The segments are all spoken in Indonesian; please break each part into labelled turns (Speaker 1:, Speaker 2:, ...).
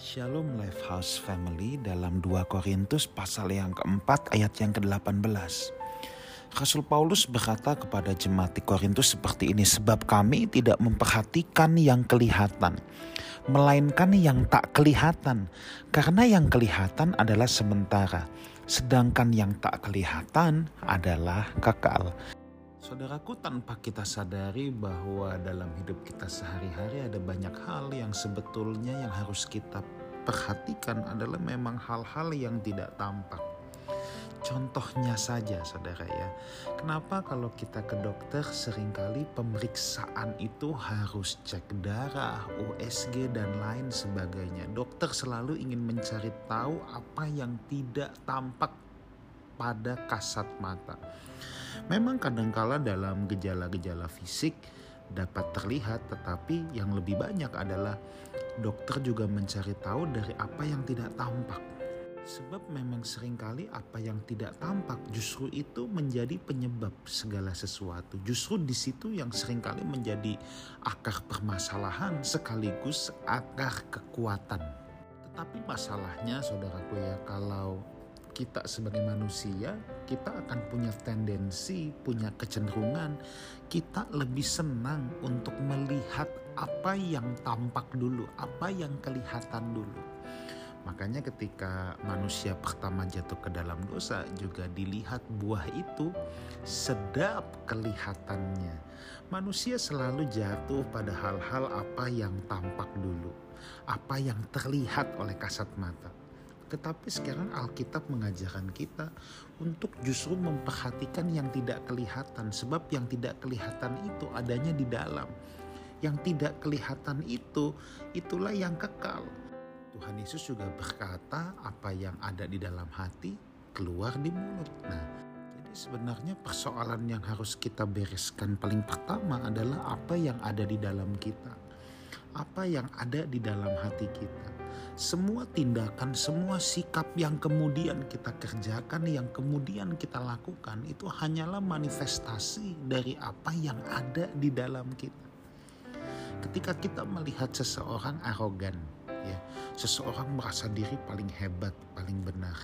Speaker 1: Shalom Lifehouse Family dalam 2 Korintus pasal yang keempat ayat yang ke-18. Rasul Paulus berkata kepada jemaat di Korintus seperti ini, sebab kami tidak memperhatikan yang kelihatan, melainkan yang tak kelihatan, karena yang kelihatan adalah sementara, sedangkan yang tak kelihatan adalah kekal. Saudaraku, tanpa kita sadari bahwa dalam hidup kita sehari-hari ada banyak hal yang sebetulnya yang harus kita perhatikan adalah memang hal-hal yang tidak tampak. Contohnya saja saudara ya, kenapa kalau kita ke dokter sering kali pemeriksaan itu harus cek darah, USG dan lain sebagainya. Dokter selalu ingin mencari tahu apa yang tidak tampak pada kasat mata. Memang kadangkala dalam gejala-gejala fisik dapat terlihat, tetapi yang lebih banyak adalah dokter juga mencari tahu dari apa yang tidak tampak. Sebab memang sering kali apa yang tidak tampak justru itu menjadi penyebab segala sesuatu. Justru di situ yang sering kali menjadi akar permasalahan sekaligus akar kekuatan. Tetapi masalahnya saudaraku ya kalau kita sebagai manusia, kita akan punya tendensi, punya kecenderungan, kita lebih senang untuk melihat apa yang tampak dulu, apa yang kelihatan dulu. Makanya ketika manusia pertama jatuh ke dalam dosa juga dilihat buah itu sedap kelihatannya. Manusia selalu jatuh pada hal-hal apa yang tampak dulu, apa yang terlihat oleh kasat mata. Tetapi sekarang Alkitab mengajarkan kita untuk justru memperhatikan yang tidak kelihatan. Sebab yang tidak kelihatan itu adanya di dalam. Yang tidak kelihatan itu, itulah yang kekal. Tuhan Yesus juga berkata apa yang ada di dalam hati keluar di mulut. Nah, jadi sebenarnya persoalan yang harus kita bereskan paling pertama adalah apa yang ada di dalam kita. Apa yang ada di dalam hati kita semua tindakan, semua sikap yang kemudian kita kerjakan, yang kemudian kita lakukan, itu hanyalah manifestasi dari apa yang ada di dalam kita. Ketika kita melihat seseorang arogan, ya, seseorang merasa diri paling hebat, paling benar,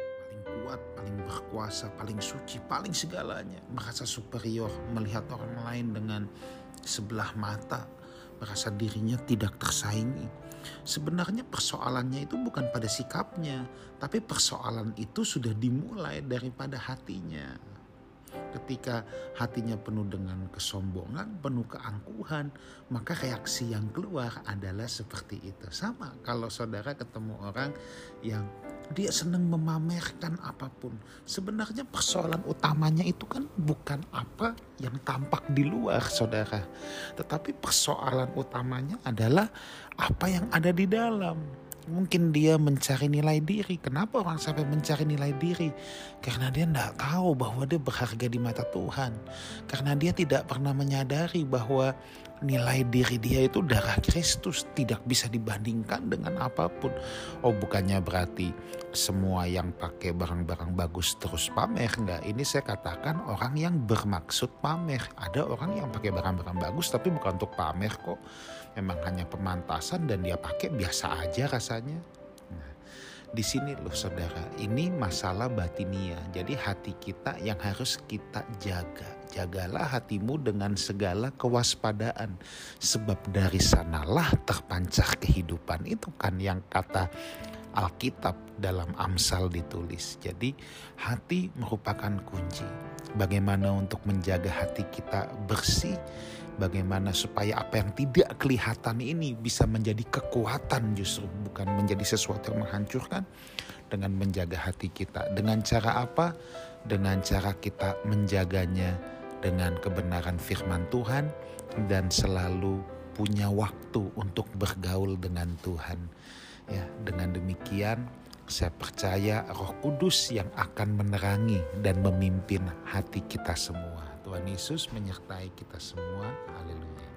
Speaker 1: paling kuat, paling berkuasa, paling suci, paling segalanya, merasa superior, melihat orang lain dengan sebelah mata, merasa dirinya tidak tersaingi. Sebenarnya persoalannya itu bukan pada sikapnya, tapi persoalan itu sudah dimulai daripada hatinya. Ketika hatinya penuh dengan kesombongan, penuh keangkuhan, maka reaksi yang keluar adalah seperti itu. Sama kalau saudara ketemu orang yang dia senang memamerkan apa pun. Sebenarnya persoalan utamanya itu kan bukan apa yang tampak di luar saudara. Tetapi persoalan utamanya adalah apa yang ada di dalam. Mungkin dia mencari nilai diri. Kenapa orang sampai mencari nilai diri? Karena dia tidak tahu bahwa dia berharga di mata Tuhan. Karena dia tidak pernah menyadari bahwa nilai diri dia itu darah Kristus tidak bisa dibandingkan dengan apa pun. Oh bukannya berarti semua yang pakai barang-barang bagus terus pamer enggak. Ini saya katakan orang yang bermaksud pamer. Ada orang yang pakai barang-barang bagus tapi bukan untuk pamer kok. Memang hanya pemantasan dan dia pakai biasa aja rasanya. Di sini loh saudara, ini masalah batinia. Jadi hati kita yang harus kita jaga. Jagalah hatimu dengan segala kewaspadaan. Sebab dari sanalah terpancar kehidupan. Itu kan yang kata Alkitab dalam Amsal ditulis. Jadi hati merupakan kunci. Bagaimana untuk menjaga hati kita bersih bagaimana supaya apa yang tidak kelihatan ini bisa menjadi kekuatan justru bukan menjadi sesuatu yang menghancurkan dengan menjaga hati kita. Dengan cara apa? Dengan cara kita menjaganya dengan kebenaran firman Tuhan dan selalu punya waktu untuk bergaul dengan Tuhan. Ya dengan demikian saya percaya Roh Kudus yang akan menerangi dan memimpin hati kita semua Tuhan Yesus menyertai kita semua. Haleluya.